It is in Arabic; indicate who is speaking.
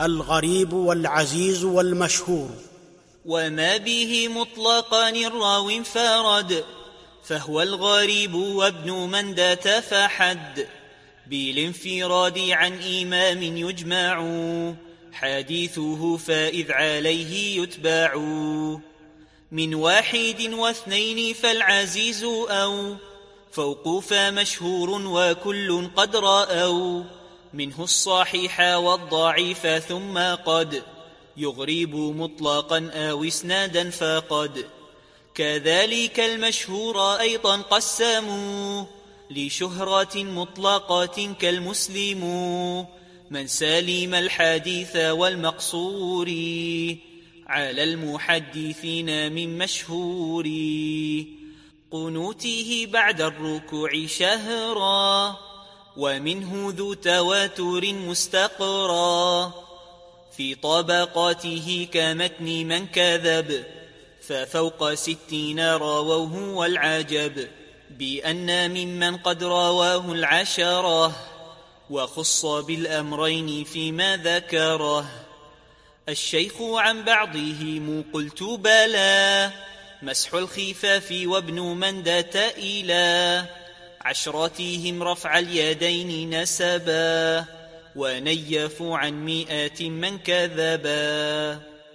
Speaker 1: الغريب والعزيز والمشهور.
Speaker 2: وما به مطلقا الراو انفرد فهو الغريب وابن مندة فحد. بالانفراد عن إمام يجمع حديثه فإذ عليه يتبع. من واحد واثنين فالعزيز أو فوق فمشهور وكل قد رأوا منه الصحيح والضعيف ثم قد يغرب مطلقا أو اسنادا فقد. كذلك المشهور أيضا قسموا لشهرة مطلقة كالمسلم. من سلم الحديث والمقصور على المحدثين من مشهور. قنوته بعد الركوع شهرا. ومنه ذو تواتر مستقرا في طبقاته كمتن من كذب ففوق ستين راووه والعجب بأن ممن قد رواه العشرة وخص بالأمرين فيما ذكره. الشيخ عن بعضهم قلت بلى مسح الخفاف وابن مندة إلى عشرتهم رفع اليدين نسبا ونيفوا عن مئات من كذبا